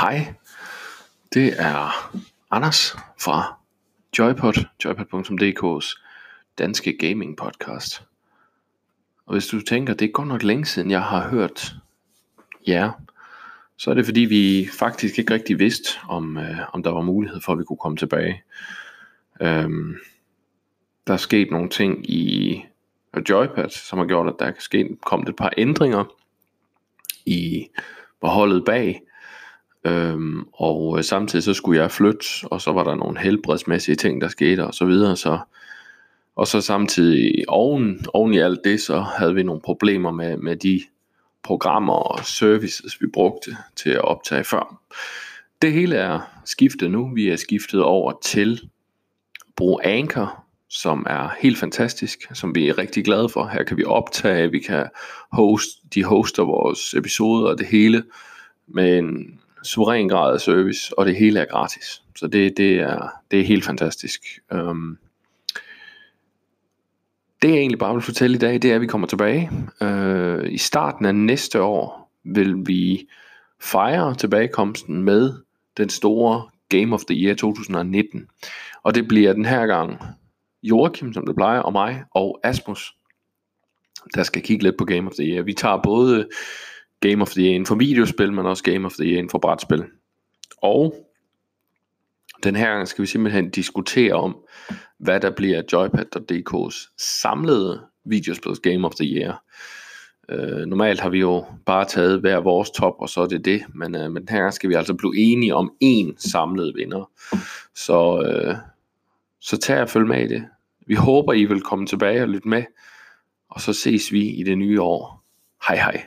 Hej, det er Anders fra Joypod, joypod.dk's danske gaming podcast. Og hvis du tænker, det er godt nok længe siden, jeg har hørt jer, så er det fordi, vi faktisk ikke rigtig vidste, om, øh, om der var mulighed for, at vi kunne komme tilbage. Øhm, der er sket nogle ting i øh, Joypad, som har gjort, at der er sket, kommet et par ændringer i forholdet bag. Øhm, og øh, samtidig så skulle jeg flytte, og så var der nogle helbredsmæssige ting, der skete, og så videre. Så, og så samtidig oven, oven i alt det, så havde vi nogle problemer med, med de programmer og services, vi brugte til at optage før. Det hele er skiftet nu. Vi er skiftet over til at bruge Anchor, som er helt fantastisk, som vi er rigtig glade for. Her kan vi optage, vi kan host, de hoster vores episoder og det hele med en suveræn grad af service, og det hele er gratis. Så det, det, er, det er helt fantastisk. Um, det jeg egentlig bare vil fortælle i dag, det er, at vi kommer tilbage. Uh, I starten af næste år vil vi fejre tilbagekomsten med den store Game of the Year 2019. Og det bliver den her gang Joachim, som det plejer, og mig, og Asmus, der skal kigge lidt på Game of the Year. Vi tager både Game of the Year inden for videospil, men også Game of the Year inden for brætspil. Og den her gang skal vi simpelthen diskutere om, hvad der bliver Joypad.dk's samlede videospils Game of the Year. Øh, normalt har vi jo bare taget hver vores top, og så er det det, men, øh, men her gang skal vi altså blive enige om én samlet vinder. Så, øh, så tag og følg med i det. Vi håber, I vil komme tilbage og lytte med, og så ses vi i det nye år. Hej hej.